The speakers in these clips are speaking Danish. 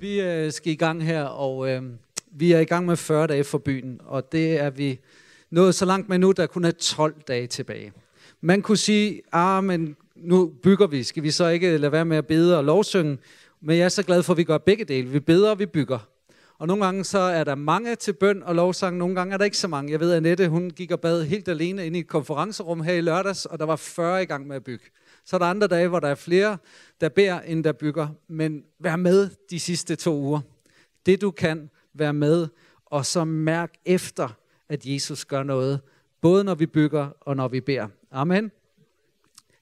Vi øh, skal i gang her, og øh, vi er i gang med 40 dage for byen, og det er vi nået så langt med nu, der kun er 12 dage tilbage. Man kunne sige, ah, men nu bygger vi, skal vi så ikke lade være med at bede og lovsynge? Men jeg er så glad for, at vi gør begge dele. Vi beder og vi bygger. Og nogle gange så er der mange til bøn og lovsang, nogle gange er der ikke så mange. Jeg ved, at Annette, hun gik og bad helt alene inde i et konferencerum her i lørdags, og der var 40 i gang med at bygge. Så er der andre dage, hvor der er flere, der beder, end der bygger. Men vær med de sidste to uger. Det du kan, vær med, og så mærk efter, at Jesus gør noget, både når vi bygger og når vi beder. Amen.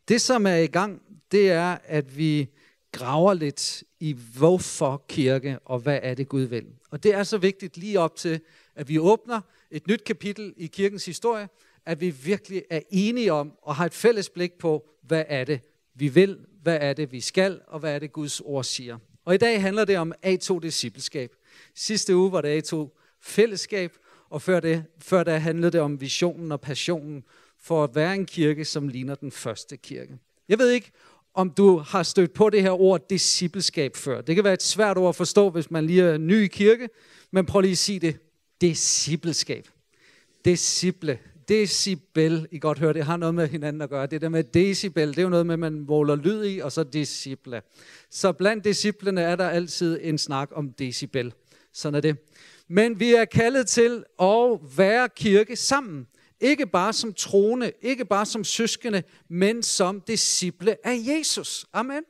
Det, som er i gang, det er, at vi graver lidt i, hvorfor kirke, og hvad er det Gud vil. Og det er så vigtigt lige op til, at vi åbner et nyt kapitel i kirkens historie, at vi virkelig er enige om og har et fælles blik på, hvad er det, vi vil, hvad er det, vi skal, og hvad er det, Guds ord siger. Og i dag handler det om A2-discipleskab. Sidste uge var det A2-fællesskab, og før det, før det handlede det om visionen og passionen for at være en kirke, som ligner den første kirke. Jeg ved ikke, om du har stødt på det her ord discipleskab før. Det kan være et svært ord at forstå, hvis man lige er ny i kirke, men prøv lige at sige det. Discipleskab. Disciple. Decibel, I godt høre, det har noget med hinanden at gøre. Det der med decibel, det er jo noget med, at man måler lyd i, og så disciple. Så blandt disciplene er der altid en snak om decibel. Sådan er det. Men vi er kaldet til at være kirke sammen. Ikke bare som troende, ikke bare som søskende, men som disciple af Jesus. Amen.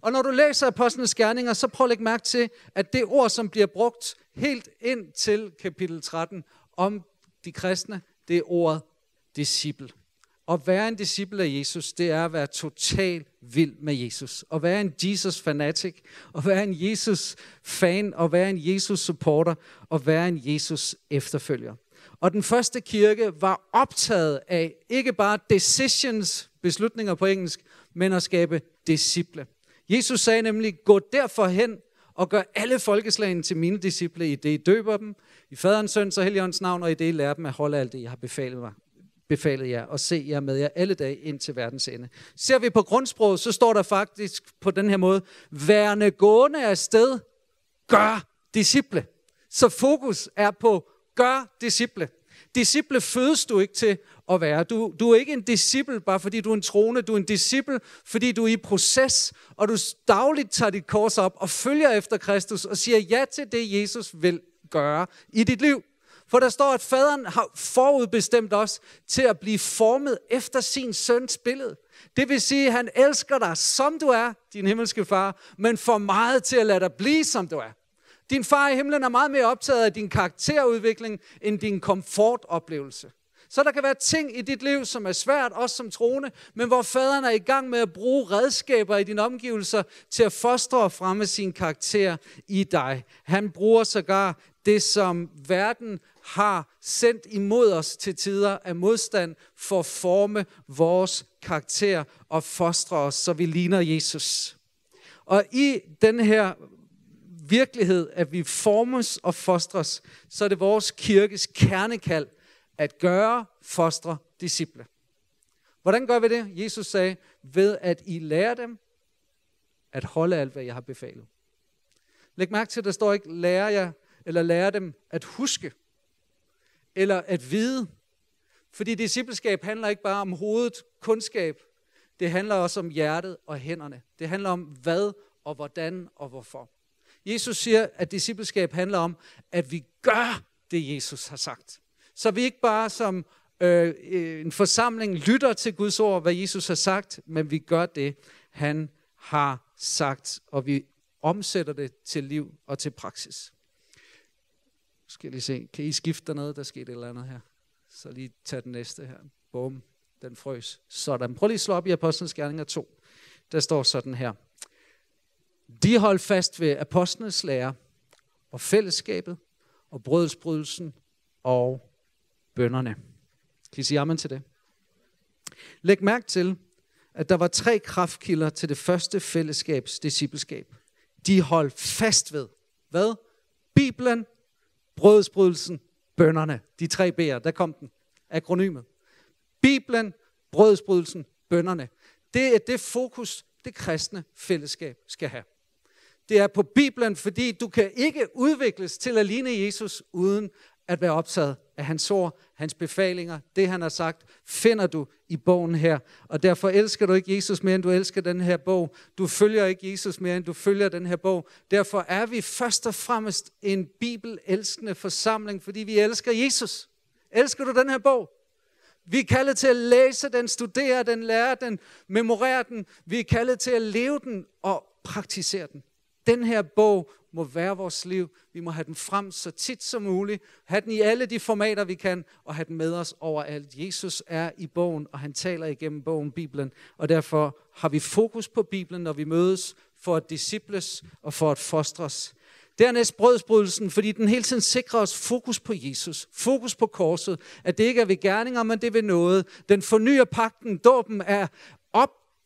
Og når du læser Apostlenes Gerninger, så prøv at lægge mærke til, at det ord, som bliver brugt helt ind til kapitel 13 om de kristne, det er ordet disciple. At være en disciple af Jesus, det er at være total vild med Jesus. At være en Jesus fanatic, at være en Jesus-fan, at være en Jesus-supporter, at være en Jesus-efterfølger. Og den første kirke var optaget af ikke bare decisions, beslutninger på engelsk, men at skabe disciple. Jesus sagde nemlig, gå derfor hen og gør alle folkeslagene til mine disciple, i det I døber dem, i faderens, søns og heligåndens navn, og i det I lærer dem at holde alt det, jeg har befalet mig befalet jer, og se jer med jer alle dage ind til verdens ende. Ser vi på grundsproget, så står der faktisk på den her måde, værende gående afsted, gør disciple. Så fokus er på, gør disciple. Disciple fødes du ikke til at være. Du, du er ikke en disciple, bare fordi du er en troende. Du er en disciple, fordi du er i proces, og du dagligt tager dit kors op og følger efter Kristus og siger ja til det, Jesus vil gøre i dit liv. For der står, at faderen har forudbestemt os til at blive formet efter sin søns billede. Det vil sige, at han elsker dig, som du er, din himmelske far, men for meget til at lade dig blive, som du er. Din far i himlen er meget mere optaget af din karakterudvikling, end din komfortoplevelse. Så der kan være ting i dit liv, som er svært, også som troende, men hvor faderen er i gang med at bruge redskaber i dine omgivelser til at fostre og fremme sin karakter i dig. Han bruger sågar det, som verden har sendt imod os til tider af modstand for at forme vores karakter og fostre os, så vi ligner Jesus. Og i den her virkelighed, at vi formes og fostres, så er det vores kirkes kernekald at gøre, fostre, disciple. Hvordan gør vi det? Jesus sagde, ved at I lærer dem at holde alt, hvad jeg har befalet. Læg mærke til, at der står ikke, lærer jer, eller lærer dem at huske, eller at vide. Fordi discipleskab handler ikke bare om hovedet, kundskab. Det handler også om hjertet og hænderne. Det handler om hvad og hvordan og hvorfor. Jesus siger, at discipleskab handler om, at vi gør det, Jesus har sagt. Så vi ikke bare som øh, øh, en forsamling lytter til Guds ord, hvad Jesus har sagt, men vi gør det, han har sagt, og vi omsætter det til liv og til praksis. Skal lige se, kan I skifte noget? Der skete et eller andet her. Så lige tage den næste her. Bum, den frøs. Sådan. Prøv lige at slå op i Apostlenes Gerninger 2. Der står sådan her. De holdt fast ved apostlenes lære og fællesskabet og brødsbrydelsen og bønderne. Kan I sige amen til det? Læg mærke til, at der var tre kraftkilder til det første fællesskabs discipleskab. De holdt fast ved, hvad? Bibelen, brødsbrydelsen, bønderne. De tre B'er, der kom den. Akronymet. Bibelen, brødsbrydelsen, bønderne. Det er det fokus, det kristne fællesskab skal have. Det er på Bibelen, fordi du kan ikke udvikles til at ligne Jesus uden at være optaget af hans ord, hans befalinger, det han har sagt, finder du i bogen her. Og derfor elsker du ikke Jesus mere, end du elsker den her bog. Du følger ikke Jesus mere, end du følger den her bog. Derfor er vi først og fremmest en bibelelskende forsamling, fordi vi elsker Jesus. Elsker du den her bog? Vi er kaldet til at læse den, studere den, lære den, memorere den. Vi er kaldet til at leve den og praktisere den. Den her bog må være vores liv. Vi må have den frem så tit som muligt. Have den i alle de formater, vi kan, og have den med os overalt. Jesus er i bogen, og han taler igennem bogen, Bibelen. Og derfor har vi fokus på Bibelen, når vi mødes for at disciples og for at fostres. Dernæst brødsbrydelsen, fordi den hele tiden sikrer os fokus på Jesus, fokus på korset, at det ikke er ved gerninger, men det er ved noget. Den fornyer pakten, dåben er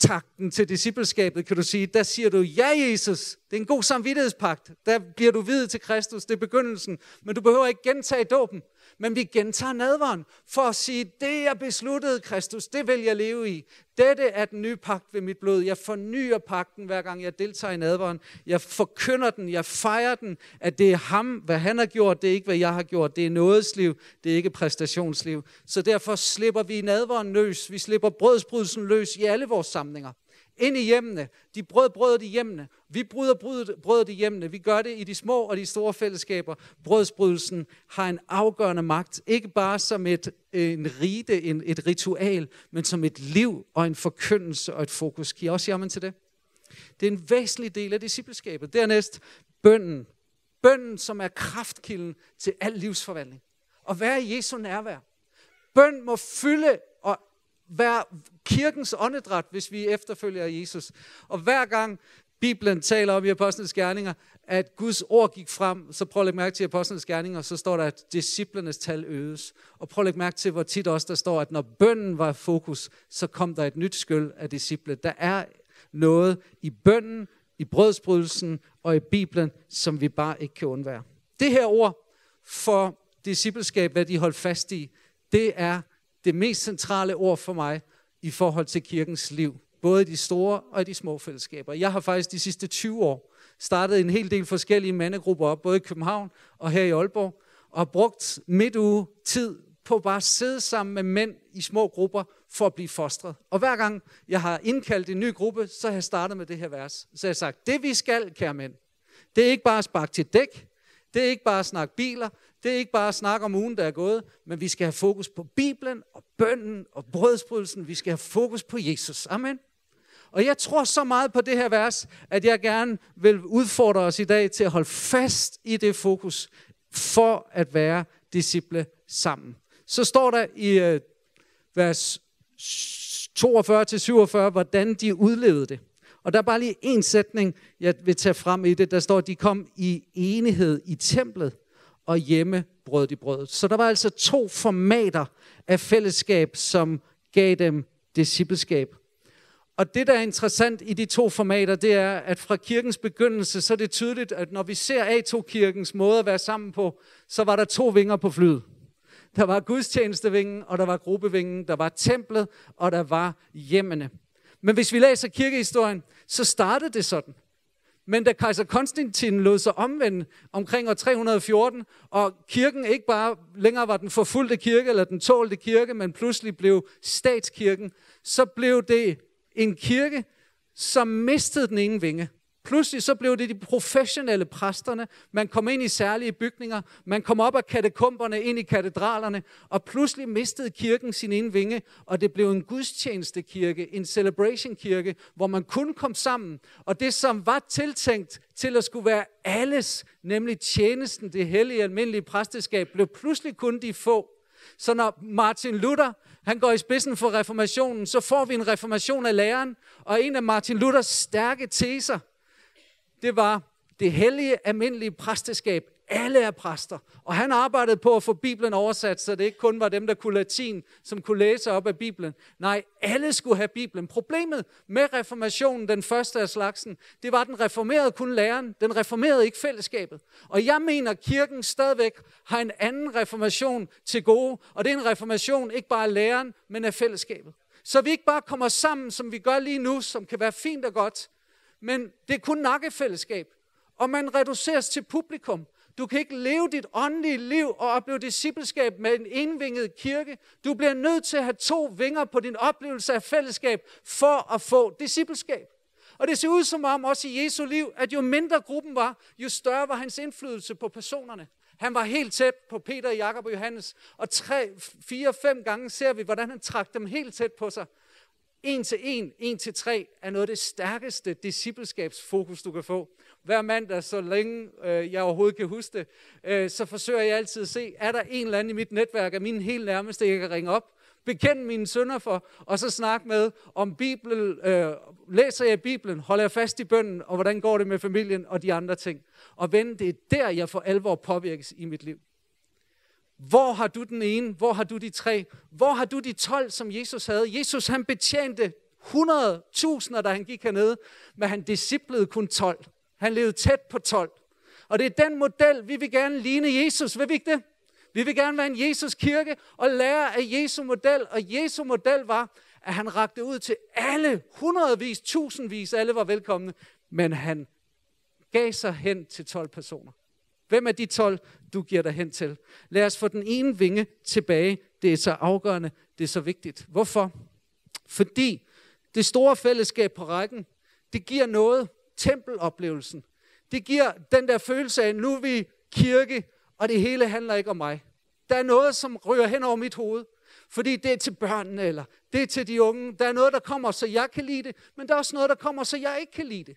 optakten til discipleskabet, kan du sige, der siger du, ja Jesus, det er en god samvittighedspagt. Der bliver du videt til Kristus, det er begyndelsen. Men du behøver ikke gentage dåben men vi gentager nadveren for at sige, det jeg besluttede, Kristus, det vil jeg leve i. Dette er den nye pagt ved mit blod. Jeg fornyer pakten, hver gang jeg deltager i nadveren. Jeg forkynder den, jeg fejrer den, at det er ham, hvad han har gjort, det er ikke, hvad jeg har gjort. Det er nådesliv, det er ikke præstationsliv. Så derfor slipper vi nadveren løs. Vi slipper brødsbrydelsen løs i alle vores samlinger ind i hjemmene. De brød brødet i hjemmene. Vi bryder brødet, i hjemmene. Vi gør det i de små og de store fællesskaber. Brødsbrydelsen har en afgørende magt. Ikke bare som et, en rite, en, et ritual, men som et liv og en forkyndelse og et fokus. Giver også jamen til det? Det er en væsentlig del af discipleskabet. Dernæst bønden. Bønden, som er kraftkilden til al livsforvandling. Og være i Jesu nærvær. Bøn må fylde være kirkens åndedræt, hvis vi efterfølger Jesus. Og hver gang Bibelen taler om i Apostlenes Gerninger, at Guds ord gik frem, så prøv at lægge mærke til Apostlenes Gerninger, så står der, at disciplernes tal øges. Og prøv at lægge mærke til, hvor tit også der står, at når bønnen var fokus, så kom der et nyt skyld af disciple. Der er noget i bønnen, i brødsbrydelsen og i Bibelen, som vi bare ikke kan undvære. Det her ord for discipleskab, hvad de holdt fast i, det er det mest centrale ord for mig i forhold til kirkens liv. Både i de store og i de små fællesskaber. Jeg har faktisk de sidste 20 år startet en hel del forskellige mandegrupper op, både i København og her i Aalborg, og har brugt midt uge tid på bare at sidde sammen med mænd i små grupper for at blive fostret. Og hver gang jeg har indkaldt en ny gruppe, så har jeg startet med det her vers. Så har jeg sagt, det vi skal, kære mænd, det er ikke bare at sparke til dæk, det er ikke bare at snakke biler, det er ikke bare at snakke om ugen, der er gået, men vi skal have fokus på Bibelen og bønden og brødsbrydelsen. Vi skal have fokus på Jesus. Amen. Og jeg tror så meget på det her vers, at jeg gerne vil udfordre os i dag til at holde fast i det fokus for at være disciple sammen. Så står der i øh, vers 42-47, hvordan de udlevede det. Og der er bare lige en sætning, jeg vil tage frem i det. Der står, at de kom i enighed i templet og hjemme brød de brødet. Så der var altså to formater af fællesskab, som gav dem discipleskab. Og det, der er interessant i de to formater, det er, at fra kirkens begyndelse, så er det tydeligt, at når vi ser A2-kirkens måde at være sammen på, så var der to vinger på flyet. Der var gudstjenestevingen, og der var gruppevingen, der var templet, og der var hjemmene. Men hvis vi læser kirkehistorien, så startede det sådan. Men da kejser Konstantin lod sig omvende omkring år 314, og kirken ikke bare længere var den forfulgte kirke, eller den tålte kirke, men pludselig blev statskirken, så blev det en kirke, som mistede den ene vinge. Pludselig så blev det de professionelle præsterne. Man kom ind i særlige bygninger. Man kom op af katakomberne ind i katedralerne. Og pludselig mistede kirken sin ene vinge. Og det blev en gudstjenestekirke, en celebration kirke, hvor man kun kom sammen. Og det, som var tiltænkt til at skulle være alles, nemlig tjenesten, det hellige almindelige præsteskab, blev pludselig kun de få. Så når Martin Luther han går i spidsen for reformationen, så får vi en reformation af læreren, og en af Martin Luthers stærke teser, det var det hellige, almindelige præsteskab. Alle er præster. Og han arbejdede på at få Bibelen oversat, så det ikke kun var dem, der kunne latin, som kunne læse op af Bibelen. Nej, alle skulle have Bibelen. Problemet med reformationen, den første af slagsen, det var, at den reformerede kun læreren. Den reformerede ikke fællesskabet. Og jeg mener, at kirken stadigvæk har en anden reformation til gode. Og det er en reformation ikke bare af læreren, men af fællesskabet. Så vi ikke bare kommer sammen, som vi gør lige nu, som kan være fint og godt, men det er kun nakkefællesskab. og man reduceres til publikum. Du kan ikke leve dit åndelige liv og opleve discipleskab med en envinget kirke. Du bliver nødt til at have to vinger på din oplevelse af fællesskab for at få discipleskab. Og det ser ud som om også i Jesu liv, at jo mindre gruppen var, jo større var hans indflydelse på personerne. Han var helt tæt på Peter, Jakob og Johannes, og tre, fire, fem gange ser vi, hvordan han trak dem helt tæt på sig. En til en, en til tre er noget af det stærkeste discipleskabsfokus, du kan få. Hver mandag, så længe øh, jeg overhovedet kan huske det, øh, så forsøger jeg altid at se, er der en eller anden i mit netværk af mine helt nærmeste, jeg kan ringe op, bekende mine sønder for, og så snakke med om Bibelen, øh, læser jeg Bibelen, holder jeg fast i bønden, og hvordan går det med familien og de andre ting. Og ven, det er der, jeg for alvor påvirkes i mit liv. Hvor har du den ene? Hvor har du de tre? Hvor har du de 12, som Jesus havde? Jesus han betjente 100.000, da han gik hernede, men han disciplede kun 12. Han levede tæt på 12. Og det er den model, vi vil gerne ligne Jesus. Vil vi ikke det? Vi vil gerne være en Jesus kirke og lære af Jesu model. Og Jesu model var, at han rakte ud til alle, hundredvis, tusindvis, alle var velkomne. Men han gav sig hen til 12 personer. Hvem er de 12, du giver dig hen til? Lad os få den ene vinge tilbage. Det er så afgørende, det er så vigtigt. Hvorfor? Fordi det store fællesskab på rækken, det giver noget, tempeloplevelsen. Det giver den der følelse af, nu er vi kirke, og det hele handler ikke om mig. Der er noget, som rører hen over mit hoved. Fordi det er til børnene, eller det er til de unge. Der er noget, der kommer, så jeg kan lide det, men der er også noget, der kommer, så jeg ikke kan lide det.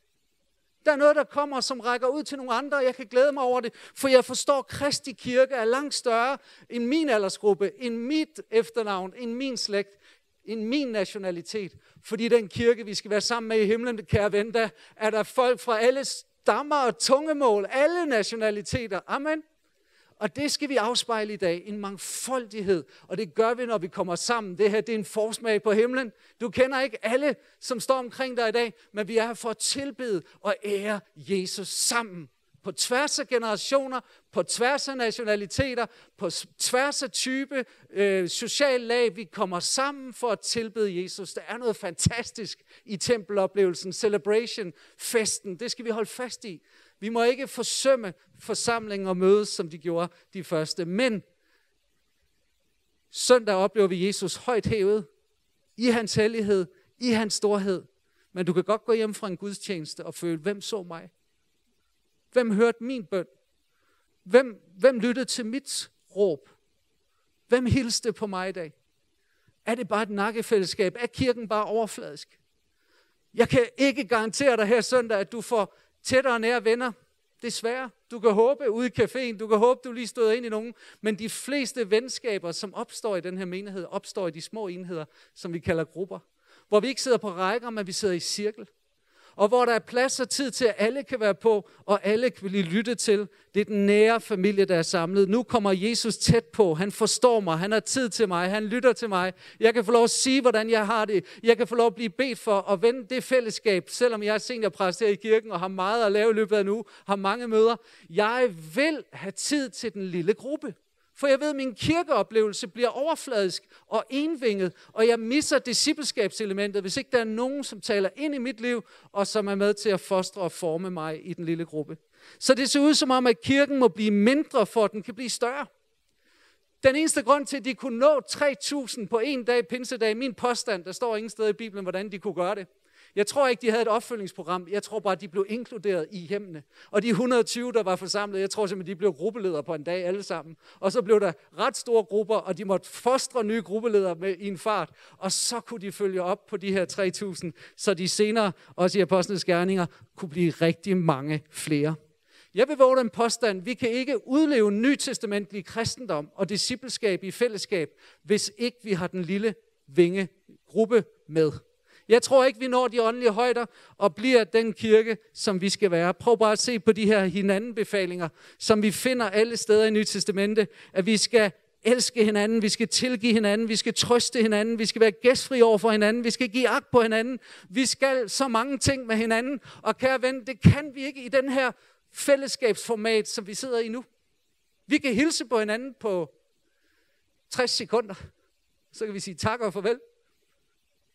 Der er noget, der kommer, som rækker ud til nogle andre, og jeg kan glæde mig over det, for jeg forstår, at Kristi kirke er langt større end min aldersgruppe, end mit efternavn, end min slægt, end min nationalitet. Fordi den kirke, vi skal være sammen med i himlen, kære ven, der er der folk fra alle stammer og tungemål, alle nationaliteter. Amen. Og det skal vi afspejle i dag, en mangfoldighed. Og det gør vi, når vi kommer sammen. Det her det er en forsmag på himlen. Du kender ikke alle, som står omkring dig i dag, men vi er her for at tilbede og ære Jesus sammen. På tværs af generationer, på tværs af nationaliteter, på tværs af type, øh, social lag. Vi kommer sammen for at tilbede Jesus. Der er noget fantastisk i tempeloplevelsen, celebration, festen. Det skal vi holde fast i. Vi må ikke forsømme forsamlingen og mødes, som de gjorde de første. Men søndag oplever vi Jesus højt hævet, i hans hellighed, i hans storhed. Men du kan godt gå hjem fra en gudstjeneste og føle, hvem så mig? Hvem hørte min bøn? Hvem, hvem lyttede til mit råb? Hvem hilste på mig i dag? Er det bare et nakkefællesskab? Er kirken bare overfladisk? Jeg kan ikke garantere dig her søndag, at du får tættere nære venner. Desværre. Du kan håbe ude i caféen, du kan håbe, du lige stod ind i nogen, men de fleste venskaber, som opstår i den her menighed, opstår i de små enheder, som vi kalder grupper. Hvor vi ikke sidder på rækker, men vi sidder i cirkel og hvor der er plads og tid til, at alle kan være på, og alle kan blive lyttet til. Det er den nære familie, der er samlet. Nu kommer Jesus tæt på. Han forstår mig. Han har tid til mig. Han lytter til mig. Jeg kan få lov at sige, hvordan jeg har det. Jeg kan få lov at blive bedt for at vende det fællesskab, selvom jeg er seniorpræst her i kirken og har meget at lave i løbet af nu, har mange møder. Jeg vil have tid til den lille gruppe. For jeg ved, at min kirkeoplevelse bliver overfladisk og envinget, og jeg misser discipleskabselementet, hvis ikke der er nogen, som taler ind i mit liv, og som er med til at fostre og forme mig i den lille gruppe. Så det ser ud som om, at kirken må blive mindre, for at den kan blive større. Den eneste grund til, at de kunne nå 3.000 på en dag, pinsedag, min påstand, der står ingen sted i Bibelen, hvordan de kunne gøre det, jeg tror ikke, de havde et opfølgningsprogram. Jeg tror bare, de blev inkluderet i hjemmene. Og de 120, der var forsamlet, jeg tror simpelthen, de blev gruppeledere på en dag alle sammen. Og så blev der ret store grupper, og de måtte fostre nye gruppeledere med i en fart. Og så kunne de følge op på de her 3.000, så de senere, også i apostlenes gerninger, kunne blive rigtig mange flere. Jeg vil våge en påstand. Vi kan ikke udleve nytestamentlig kristendom og discipleskab i fællesskab, hvis ikke vi har den lille vinge gruppe med. Jeg tror ikke, vi når de åndelige højder og bliver den kirke, som vi skal være. Prøv bare at se på de her hinandenbefalinger, som vi finder alle steder i Nyt Testamente, at vi skal elske hinanden, vi skal tilgive hinanden, vi skal trøste hinanden, vi skal være gæstfri over for hinanden, vi skal give agt på hinanden, vi skal så mange ting med hinanden. Og kære ven, det kan vi ikke i den her fællesskabsformat, som vi sidder i nu. Vi kan hilse på hinanden på 60 sekunder, så kan vi sige tak og farvel.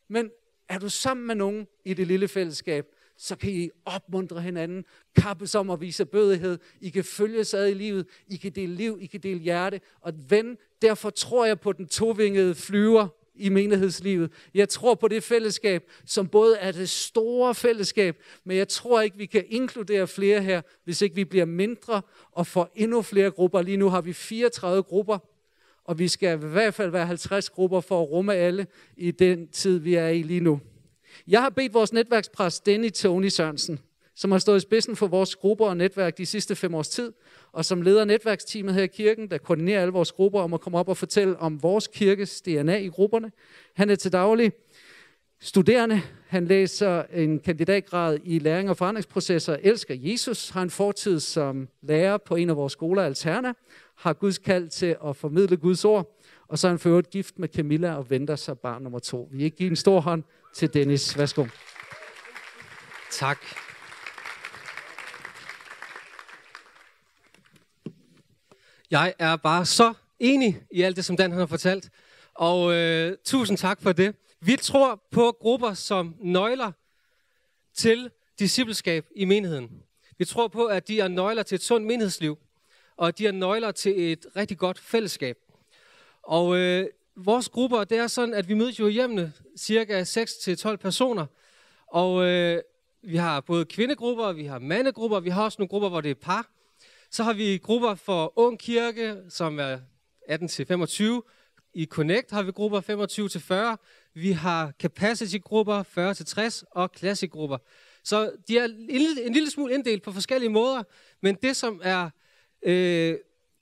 Men er du sammen med nogen i det lille fællesskab, så kan I opmuntre hinanden, kappes om at vise bødighed. I kan følge ad i livet, I kan dele liv, I kan dele hjerte. Og ven, derfor tror jeg på den tovingede flyver, i menighedslivet. Jeg tror på det fællesskab, som både er det store fællesskab, men jeg tror ikke, vi kan inkludere flere her, hvis ikke vi bliver mindre og får endnu flere grupper. Lige nu har vi 34 grupper, og vi skal i hvert fald være 50 grupper for at rumme alle i den tid, vi er i lige nu. Jeg har bedt vores netværkspræst, Denny Tony Sørensen, som har stået i spidsen for vores grupper og netværk de sidste fem års tid, og som leder netværksteamet her i kirken, der koordinerer alle vores grupper om at komme op og fortælle om vores kirkes DNA i grupperne. Han er til daglig studerende. Han læser en kandidatgrad i læring og forandringsprocesser, elsker Jesus, har en fortid som lærer på en af vores skoler, Alterna, har Guds kald til at formidle Guds ord, og så er han for gift med Camilla og venter sig barn nummer to. Vi ikke give en stor hånd til Dennis. Værsgo. Tak. Jeg er bare så enig i alt det, som Dan har fortalt. Og øh, tusind tak for det. Vi tror på grupper som nøgler til discipleskab i menigheden. Vi tror på, at de er nøgler til et sundt menighedsliv, og de er nøgler til et rigtig godt fællesskab. Og øh, vores grupper, det er sådan, at vi mødes jo hjemme cirka 6-12 personer. Og øh, vi har både kvindegrupper, vi har mandegrupper, vi har også nogle grupper, hvor det er par. Så har vi grupper for Ung Kirke, som er 18-25. I Connect har vi grupper 25-40. Vi har capacity-grupper 40-60 og classic-grupper. Så de er en lille smule inddelt på forskellige måder, men det som er øh,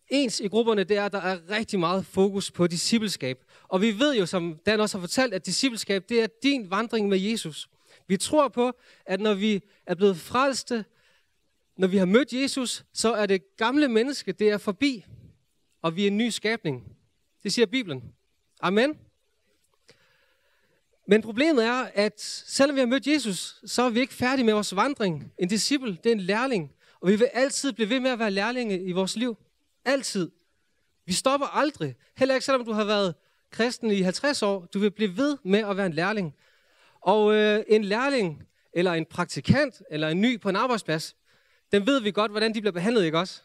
ens i grupperne, det er, at der er rigtig meget fokus på discipleskab. Og vi ved jo, som Dan også har fortalt, at discipleskab, det er din vandring med Jesus. Vi tror på, at når vi er blevet frelste, når vi har mødt Jesus, så er det gamle menneske, det er forbi, og vi er en ny skabning. Det siger Bibelen. Amen. Men problemet er, at selvom vi har mødt Jesus, så er vi ikke færdige med vores vandring. En disciple, det er en lærling. Og vi vil altid blive ved med at være lærlinge i vores liv. Altid. Vi stopper aldrig. Heller ikke selvom du har været kristen i 50 år. Du vil blive ved med at være en lærling. Og øh, en lærling, eller en praktikant, eller en ny på en arbejdsplads, den ved vi godt, hvordan de bliver behandlet, ikke også?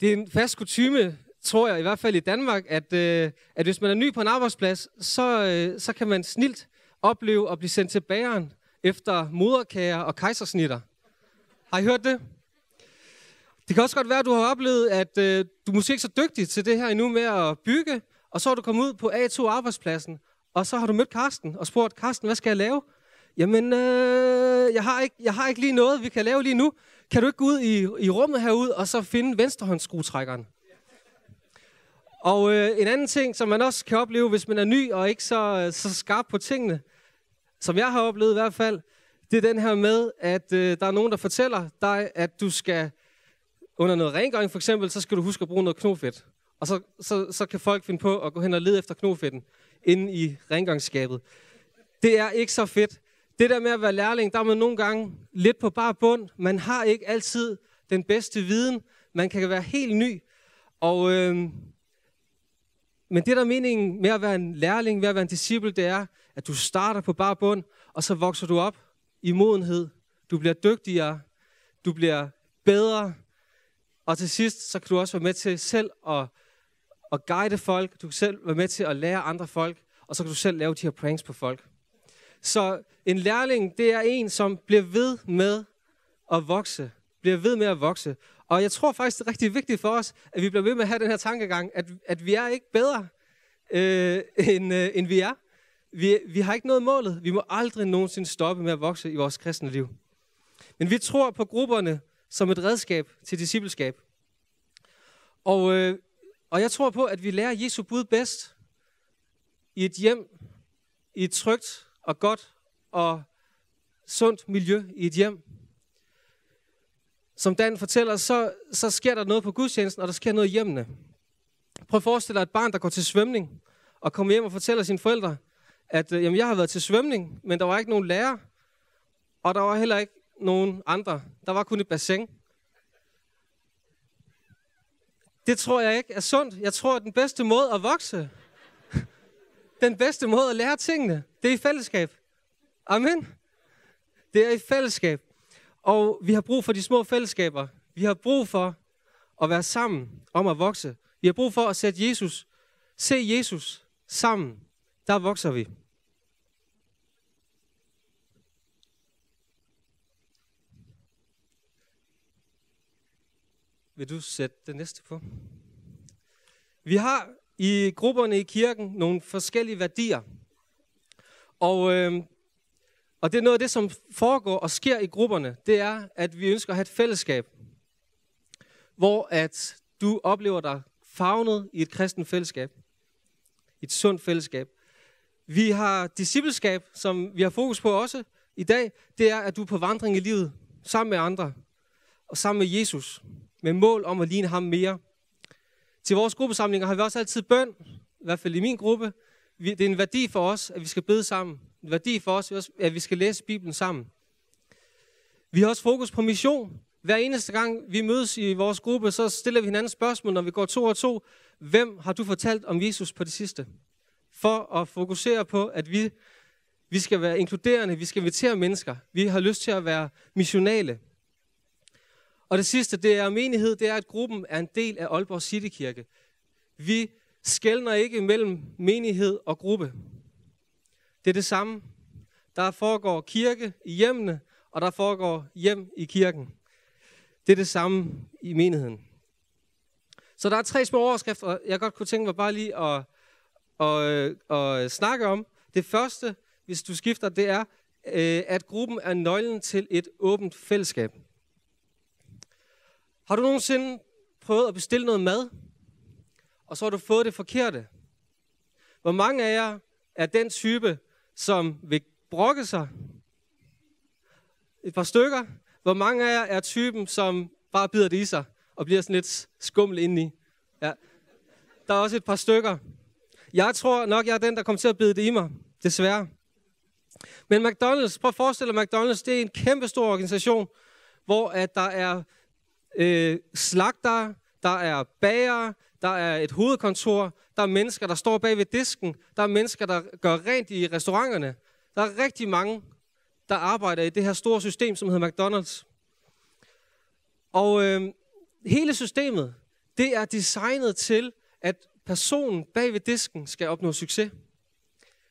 Det er en fast kutume, tror jeg, i hvert fald i Danmark, at, øh, at hvis man er ny på en arbejdsplads, så, øh, så kan man snilt opleve at blive sendt til bageren efter moderkager og kejsersnitter. Har I hørt det? Det kan også godt være, at du har oplevet, at øh, du måske ikke er så dygtig til det her endnu med at bygge, og så er du kommet ud på A2-arbejdspladsen, og så har du mødt Karsten og spurgt, Karsten, hvad skal jeg lave? Jamen, øh, jeg, har ikke, jeg har ikke lige noget, vi kan lave lige nu. Kan du ikke gå ud i, i rummet herude, og så finde venstrehåndsskruetrækkeren? Og øh, en anden ting, som man også kan opleve, hvis man er ny og ikke så, øh, så skarp på tingene, som jeg har oplevet i hvert fald, det er den her med, at øh, der er nogen, der fortæller dig, at du skal, under noget rengøring for eksempel, så skal du huske at bruge noget knofedt. Og så, så, så kan folk finde på at gå hen og lede efter knofedten inde i rengøringsskabet. Det er ikke så fedt. Det der med at være lærling, der er man nogle gange lidt på bare bund. Man har ikke altid den bedste viden. Man kan være helt ny. Og, øh, men det der er meningen med at være en lærling, med at være en disciple, det er, at du starter på bare bund, og så vokser du op i modenhed. Du bliver dygtigere. Du bliver bedre. Og til sidst, så kan du også være med til selv at, at guide folk. Du kan selv være med til at lære andre folk. Og så kan du selv lave de her pranks på folk. Så en lærling, det er en, som bliver ved med at vokse. Bliver ved med at vokse. Og jeg tror faktisk, det er rigtig vigtigt for os, at vi bliver ved med at have den her tankegang, at, at vi er ikke bedre, øh, end, øh, end vi er. Vi, vi har ikke noget målet. Vi må aldrig nogensinde stoppe med at vokse i vores kristne liv. Men vi tror på grupperne som et redskab til discipleskab. Og, øh, og jeg tror på, at vi lærer Jesu bud bedst i et hjem, i et trygt og godt og sundt miljø i et hjem. Som Dan fortæller, så, så sker der noget på gudstjenesten, og der sker noget i hjemmene. Prøv at forestille dig et barn, der går til svømning, og kommer hjem og fortæller sine forældre, at øh, jamen, jeg har været til svømning, men der var ikke nogen lærer, og der var heller ikke nogen andre. Der var kun et bassin. Det tror jeg ikke er sundt. Jeg tror, at den bedste måde at vokse, den bedste måde at lære tingene, det er i fællesskab. Amen. Det er i fællesskab. Og vi har brug for de små fællesskaber. Vi har brug for at være sammen om at vokse. Vi har brug for at sætte Jesus, se Jesus sammen. Der vokser vi. Vil du sætte det næste på? Vi har i grupperne i kirken nogle forskellige værdier. Og, øh, og det er noget af det, som foregår og sker i grupperne, det er, at vi ønsker at have et fællesskab, hvor at du oplever dig fagnet i et kristen fællesskab. Et sundt fællesskab. Vi har discipleskab, som vi har fokus på også i dag. Det er, at du er på vandring i livet sammen med andre og sammen med Jesus med mål om at ligne ham mere. Til vores gruppesamlinger har vi også altid bøn, i hvert fald i min gruppe. Det er en værdi for os, at vi skal bede sammen. En værdi for os, at vi skal læse Bibelen sammen. Vi har også fokus på mission. Hver eneste gang vi mødes i vores gruppe, så stiller vi hinanden spørgsmål, når vi går to og to. Hvem har du fortalt om Jesus på det sidste? For at fokusere på, at vi, vi skal være inkluderende, vi skal invitere mennesker. Vi har lyst til at være missionale. Og det sidste, det er menighed, det er, at gruppen er en del af Aalborg Citykirke. Vi skældner ikke mellem menighed og gruppe. Det er det samme. Der foregår kirke i hjemmene, og der foregår hjem i kirken. Det er det samme i menigheden. Så der er tre små overskrifter, jeg godt kunne tænke mig bare lige at, at, at, at snakke om. Det første, hvis du skifter, det er, øh, at gruppen er nøglen til et åbent fællesskab. Har du nogensinde prøvet at bestille noget mad, og så har du fået det forkerte? Hvor mange af jer er den type, som vil brokke sig? Et par stykker. Hvor mange af jer er typen, som bare bider det i sig og bliver sådan lidt skummel indeni? Ja. Der er også et par stykker. Jeg tror nok, jeg er den, der kommer til at bide det i mig. Desværre. Men McDonald's, prøv at forestille dig, McDonald's, det er en kæmpe stor organisation, hvor at der er øh, slagter, der er bager, der er et hovedkontor, der er mennesker, der står bag ved disken, der er mennesker, der gør rent i restauranterne. Der er rigtig mange, der arbejder i det her store system, som hedder McDonald's. Og øh, hele systemet, det er designet til, at personen bag ved disken skal opnå succes.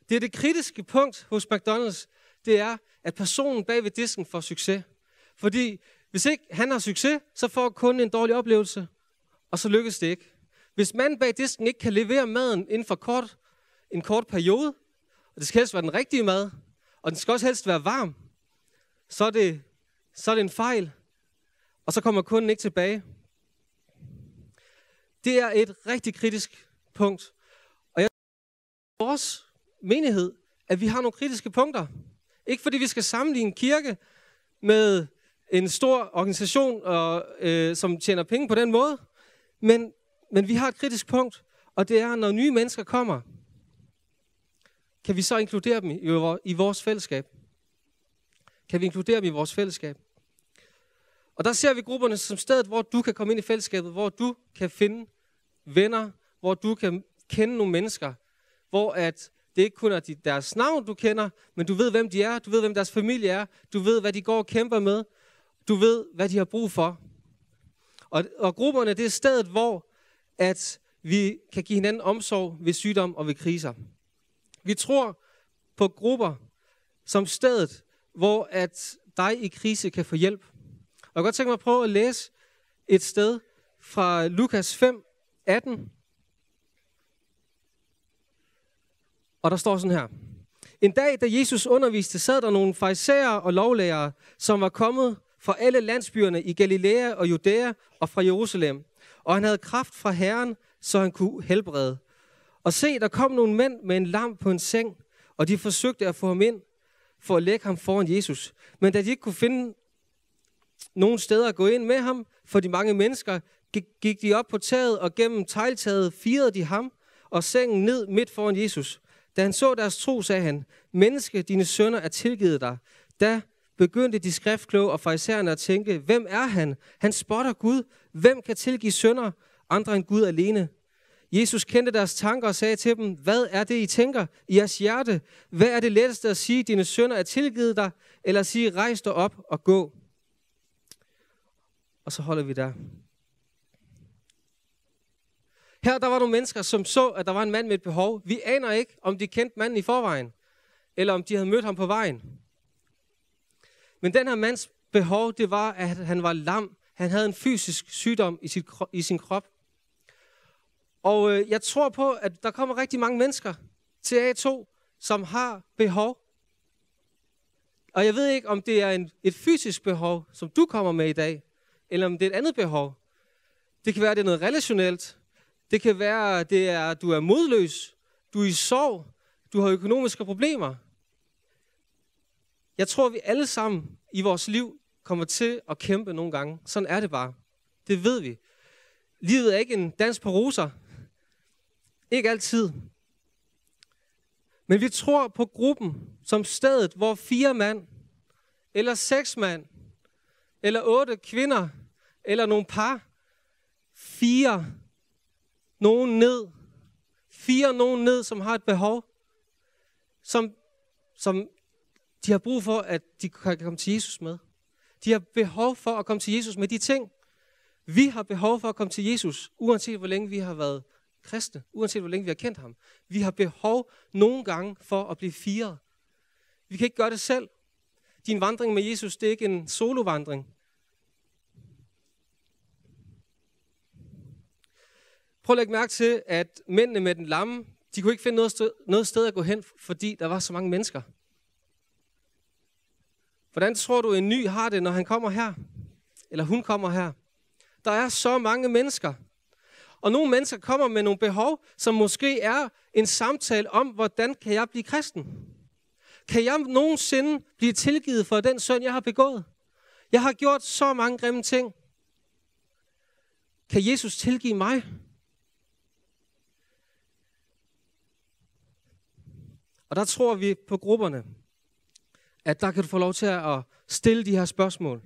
Det er det kritiske punkt hos McDonald's, det er, at personen bag ved disken får succes. Fordi hvis ikke han har succes, så får kunden en dårlig oplevelse, og så lykkes det ikke. Hvis manden bag disken ikke kan levere maden inden for kort, en kort periode, og det skal helst være den rigtige mad, og den skal også helst være varm, så er det, så er det en fejl, og så kommer kunden ikke tilbage. Det er et rigtig kritisk punkt. Og jeg vores menighed, at vi har nogle kritiske punkter. Ikke fordi vi skal sammenligne kirke med en stor organisation, og, øh, som tjener penge på den måde. Men, men vi har et kritisk punkt, og det er, når nye mennesker kommer, kan vi så inkludere dem i, i vores fællesskab? Kan vi inkludere dem i vores fællesskab? Og der ser vi grupperne som stedet, hvor du kan komme ind i fællesskabet, hvor du kan finde venner, hvor du kan kende nogle mennesker, hvor at det ikke kun er deres navn, du kender, men du ved, hvem de er, du ved, hvem deres familie er, du ved, hvad de går og kæmper med, du ved, hvad de har brug for. Og, og grupperne, det er stedet, hvor at vi kan give hinanden omsorg ved sygdom og ved kriser. Vi tror på grupper som stedet, hvor at dig i krise kan få hjælp. Og jeg kan godt tænke mig at prøve at læse et sted fra Lukas 5, 18. Og der står sådan her. En dag, da Jesus underviste, sad der nogle farisæer og lovlærere, som var kommet fra alle landsbyerne i Galilea og Judæa og fra Jerusalem. Og han havde kraft fra Herren, så han kunne helbrede. Og se, der kom nogle mænd med en lam på en seng, og de forsøgte at få ham ind for at lægge ham foran Jesus. Men da de ikke kunne finde nogen steder at gå ind med ham, for de mange mennesker, gik de op på taget, og gennem tegltaget firede de ham og sengen ned midt foran Jesus. Da han så deres tro, sagde han, Menneske, dine sønner er tilgivet dig. Da begyndte de skriftkloge og farisæerne at tænke, hvem er han? Han spotter Gud. Hvem kan tilgive sønder? Andre end Gud alene. Jesus kendte deres tanker og sagde til dem, hvad er det, I tænker i jeres hjerte? Hvad er det letteste at sige, dine sønder er tilgivet dig, eller sige, rejs dig op og gå. Og så holder vi der. Her der var nogle mennesker, som så, at der var en mand med et behov. Vi aner ikke, om de kendte manden i forvejen, eller om de havde mødt ham på vejen. Men den her mands behov, det var, at han var lam. Han havde en fysisk sygdom i, sit, i sin krop. Og øh, jeg tror på, at der kommer rigtig mange mennesker til A2, som har behov. Og jeg ved ikke, om det er en, et fysisk behov, som du kommer med i dag, eller om det er et andet behov. Det kan være, at det er noget relationelt. Det kan være, at det er, at du er modløs. Du er i sorg. Du har økonomiske problemer. Jeg tror, vi alle sammen i vores liv kommer til at kæmpe nogle gange. Sådan er det bare. Det ved vi. Livet er ikke en dans på roser. Ikke altid. Men vi tror på gruppen som stedet, hvor fire mand, eller seks mand, eller otte kvinder, eller nogle par, fire nogen ned, fire nogen ned, som har et behov, som, som de har brug for, at de kan komme til Jesus med. De har behov for at komme til Jesus med de ting. Vi har behov for at komme til Jesus, uanset hvor længe vi har været kristne, uanset hvor længe vi har kendt ham. Vi har behov nogle gange for at blive firet. Vi kan ikke gøre det selv. Din vandring med Jesus, det er ikke en solovandring. Prøv at lægge mærke til, at mændene med den lamme, de kunne ikke finde noget sted, noget sted at gå hen, fordi der var så mange mennesker. Hvordan tror du, en ny har det, når han kommer her? Eller hun kommer her? Der er så mange mennesker. Og nogle mennesker kommer med nogle behov, som måske er en samtale om, hvordan kan jeg blive kristen? Kan jeg nogensinde blive tilgivet for den synd, jeg har begået? Jeg har gjort så mange grimme ting. Kan Jesus tilgive mig? Og der tror vi på grupperne, at der kan du få lov til at stille de her spørgsmål.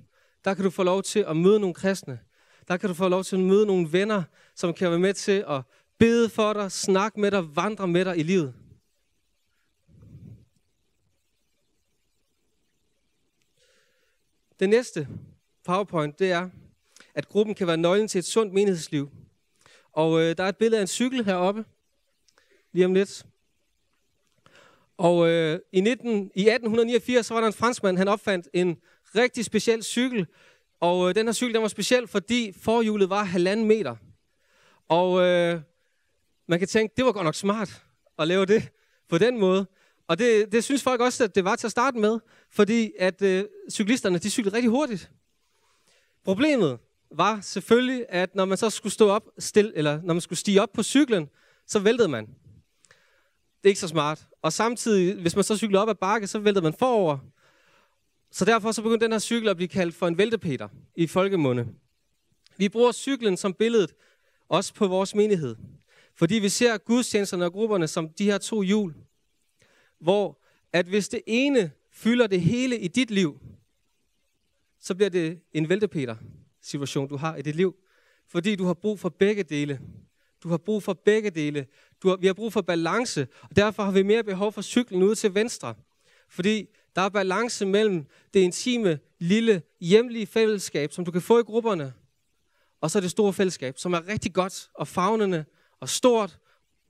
Der kan du få lov til at møde nogle kristne. Der kan du få lov til at møde nogle venner, som kan være med til at bede for dig, snakke med dig, vandre med dig i livet. Det næste powerpoint, det er, at gruppen kan være nøglen til et sundt menighedsliv. Og øh, der er et billede af en cykel heroppe, lige om lidt. Og øh, i, 19, i 1889, så var der en franskmand, han opfandt en rigtig speciel cykel. Og øh, den her cykel, den var speciel, fordi forhjulet var halvanden meter. Og øh, man kan tænke, det var godt nok smart at lave det på den måde. Og det, det synes folk også, at det var til at starte med, fordi at øh, cyklisterne, de cyklede rigtig hurtigt. Problemet var selvfølgelig, at når man så skulle stå op, stil, eller når man skulle stige op på cyklen, så væltede man. Det er ikke så smart. Og samtidig, hvis man så cykler op ad bakke, så vælter man forover. Så derfor så begyndte den her cykel at blive kaldt for en væltepeter i folkemunde. Vi bruger cyklen som billedet også på vores menighed. Fordi vi ser gudstjenesterne og grupperne som de her to hjul, hvor at hvis det ene fylder det hele i dit liv, så bliver det en væltepeter situation, du har i dit liv. Fordi du har brug for begge dele. Du har brug for begge dele. Du har, vi har brug for balance, og derfor har vi mere behov for cyklen ud til venstre. Fordi der er balance mellem det intime, lille, hjemlige fællesskab, som du kan få i grupperne, og så det store fællesskab, som er rigtig godt og fagnende og stort,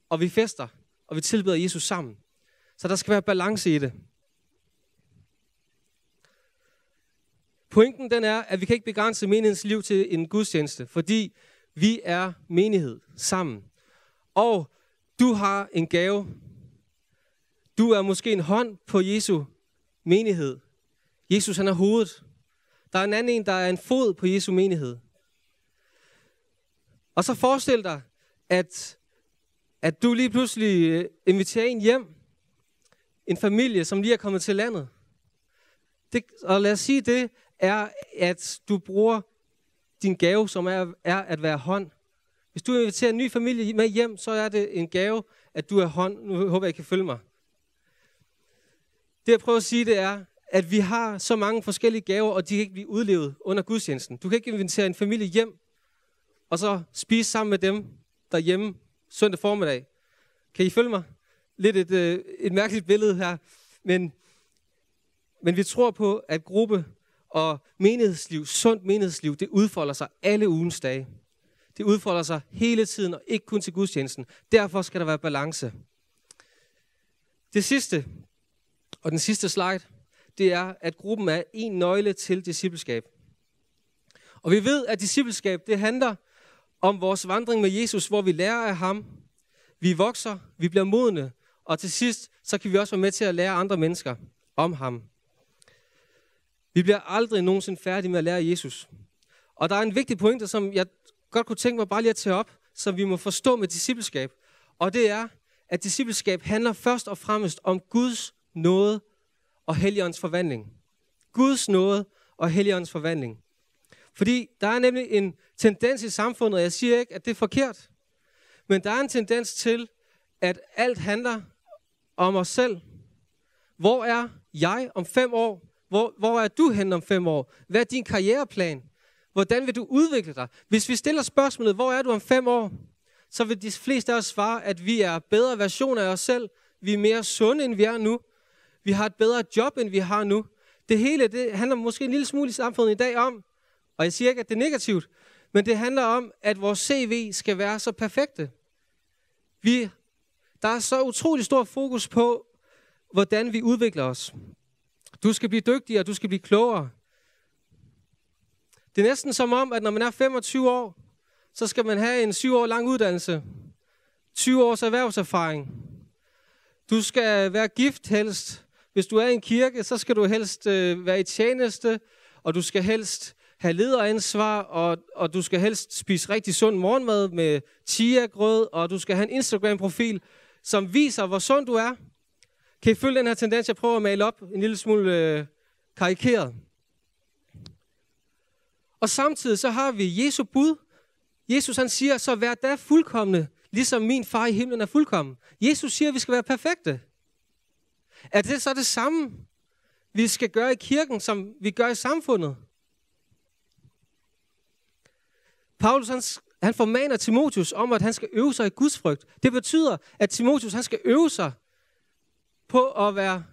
og vi fester, og vi tilbeder Jesus sammen. Så der skal være balance i det. Pointen den er, at vi kan ikke begrænse menighedens liv til en gudstjeneste, fordi vi er menighed sammen. Og du har en gave. Du er måske en hånd på Jesu menighed. Jesus han er hovedet. Der er en anden en, der er en fod på Jesu menighed. Og så forestil dig, at, at du lige pludselig øh, inviterer en hjem. En familie, som lige er kommet til landet. Det, og lad os sige, det er, at du bruger din gave, som er, er at være hånd. Hvis du inviterer en ny familie med hjem, så er det en gave, at du er hånd. Nu håber jeg, I kan følge mig. Det jeg prøver at sige, det er, at vi har så mange forskellige gaver, og de kan ikke blive udlevet under gudstjenesten. Du kan ikke invitere en familie hjem, og så spise sammen med dem derhjemme søndag formiddag. Kan I følge mig? Lidt et, øh, et mærkeligt billede her. Men Men vi tror på, at gruppe og menighedsliv, sundt menighedsliv, det udfolder sig alle ugens dage. Det udfolder sig hele tiden, og ikke kun til gudstjenesten. Derfor skal der være balance. Det sidste, og den sidste slide, det er, at gruppen er en nøgle til discipleskab. Og vi ved, at discipleskab, det handler om vores vandring med Jesus, hvor vi lærer af ham, vi vokser, vi bliver modne, og til sidst, så kan vi også være med til at lære andre mennesker om ham. Vi bliver aldrig nogensinde færdige med at lære Jesus. Og der er en vigtig pointe, som jeg godt kunne tænke mig bare lige at tage op, som vi må forstå med discipleskab. Og det er, at discipleskab handler først og fremmest om Guds nåde og Helligåndens forvandling. Guds nåde og Helligåndens forvandling. Fordi der er nemlig en tendens i samfundet, og jeg siger ikke, at det er forkert, men der er en tendens til, at alt handler om os selv. Hvor er jeg om fem år? Hvor, hvor er du hen om fem år? Hvad er din karriereplan? Hvordan vil du udvikle dig? Hvis vi stiller spørgsmålet, hvor er du om fem år? Så vil de fleste af os svare, at vi er bedre versioner af os selv. Vi er mere sunde, end vi er nu. Vi har et bedre job, end vi har nu. Det hele det handler måske en lille smule i samfundet i dag om, og jeg siger ikke, at det er negativt, men det handler om, at vores CV skal være så perfekte. Vi, der er så utrolig stor fokus på, hvordan vi udvikler os. Du skal blive dygtigere, du skal blive klogere. Det er næsten som om, at når man er 25 år, så skal man have en 7 år lang uddannelse. 20 års erhvervserfaring. Du skal være gift helst. Hvis du er i en kirke, så skal du helst øh, være i tjeneste, og du skal helst have lederansvar, og, og du skal helst spise rigtig sund morgenmad med chia-grød, og du skal have en Instagram-profil, som viser, hvor sund du er. Kan I følge den her tendens, jeg prøver at male op en lille smule øh, karikeret? Og samtidig så har vi Jesu bud. Jesus han siger, så vær da fuldkommende, ligesom min far i himlen er fuldkommen. Jesus siger, at vi skal være perfekte. Er det så det samme, vi skal gøre i kirken, som vi gør i samfundet? Paulus han, han formaner Timotius om, at han skal øve sig i Guds frygt. Det betyder, at Timotius han skal øve sig på at være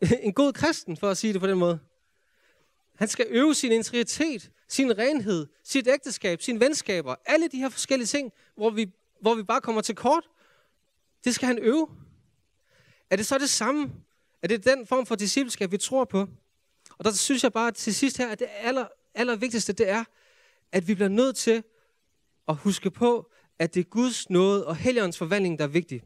en god kristen, for at sige det på den måde. Han skal øve sin integritet, sin renhed, sit ægteskab, sine venskaber, alle de her forskellige ting, hvor vi, hvor vi bare kommer til kort. Det skal han øve. Er det så det samme? Er det den form for discipleskab, vi tror på? Og der synes jeg bare til sidst her, at det aller, aller vigtigste, det er, at vi bliver nødt til at huske på, at det er Guds nåde og Helligåndens forvandling, der er vigtig.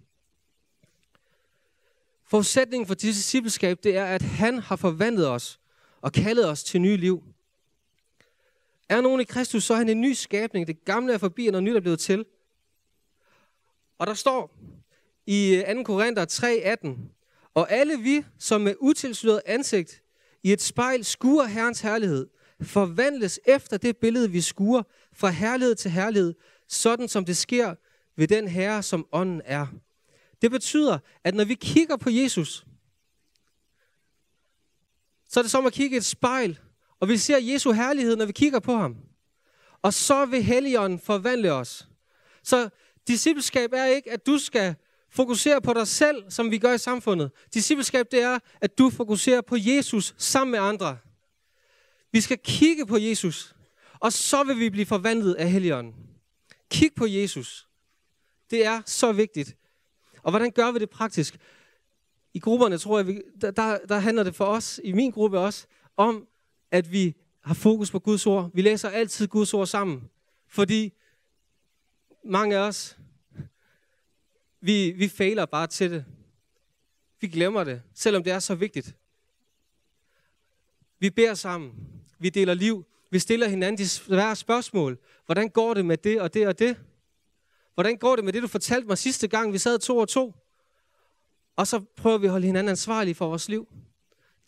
Forudsætningen for dit discipleskab, det er, at han har forvandlet os og kaldet os til nye liv. Er nogen i Kristus, så er han en ny skabning. Det gamle er forbi, og noget nyt er blevet til. Og der står i 2. Korinther 3:18, og alle vi, som med utilsløret ansigt i et spejl skuer Herrens herlighed, forvandles efter det billede, vi skuer, fra herlighed til herlighed, sådan som det sker ved den Herre, som ånden er. Det betyder, at når vi kigger på Jesus, så er det som at kigge i et spejl, og vi ser Jesu herlighed, når vi kigger på ham. Og så vil Helligånden forvandle os. Så discipleskab er ikke, at du skal fokusere på dig selv, som vi gør i samfundet. Discipleskab, det er, at du fokuserer på Jesus sammen med andre. Vi skal kigge på Jesus, og så vil vi blive forvandlet af Helligånden. Kig på Jesus. Det er så vigtigt. Og hvordan gør vi det praktisk? I grupperne, tror jeg, vi, der, der handler det for os, i min gruppe også, om, at vi har fokus på Guds ord. Vi læser altid Guds ord sammen. Fordi mange af os, vi, vi fejler bare til det. Vi glemmer det, selvom det er så vigtigt. Vi beder sammen. Vi deler liv. Vi stiller hinanden de svære spørgsmål. Hvordan går det med det og det og det? Hvordan går det med det, du fortalte mig sidste gang, vi sad to og to? Og så prøver vi at holde hinanden ansvarlige for vores liv.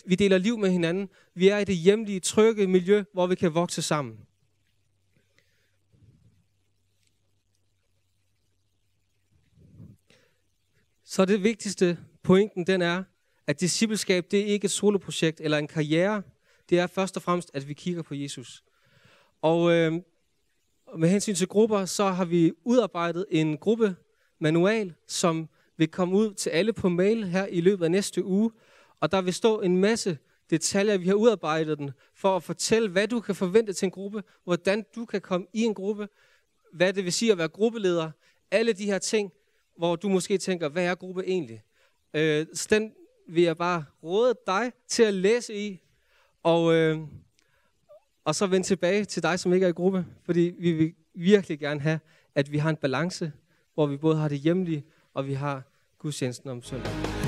Vi deler liv med hinanden. Vi er i det hjemlige, trygge miljø, hvor vi kan vokse sammen. Så det vigtigste pointen, den er, at discipleskab, det er ikke et soloprojekt eller en karriere. Det er først og fremmest, at vi kigger på Jesus. Og øh, med hensyn til grupper, så har vi udarbejdet en gruppe manual, som vil komme ud til alle på mail her i løbet af næste uge. Og der vil stå en masse detaljer. Vi har udarbejdet den for at fortælle, hvad du kan forvente til en gruppe, hvordan du kan komme i en gruppe, hvad det vil sige at være gruppeleder. Alle de her ting, hvor du måske tænker, hvad er gruppe egentlig? Øh, så den vil jeg bare råde dig til at læse i, og, øh, og så vende tilbage til dig, som ikke er i gruppe, fordi vi vil virkelig gerne have, at vi har en balance, hvor vi både har det hjemlige, og vi har gudstjenesten om søndagen.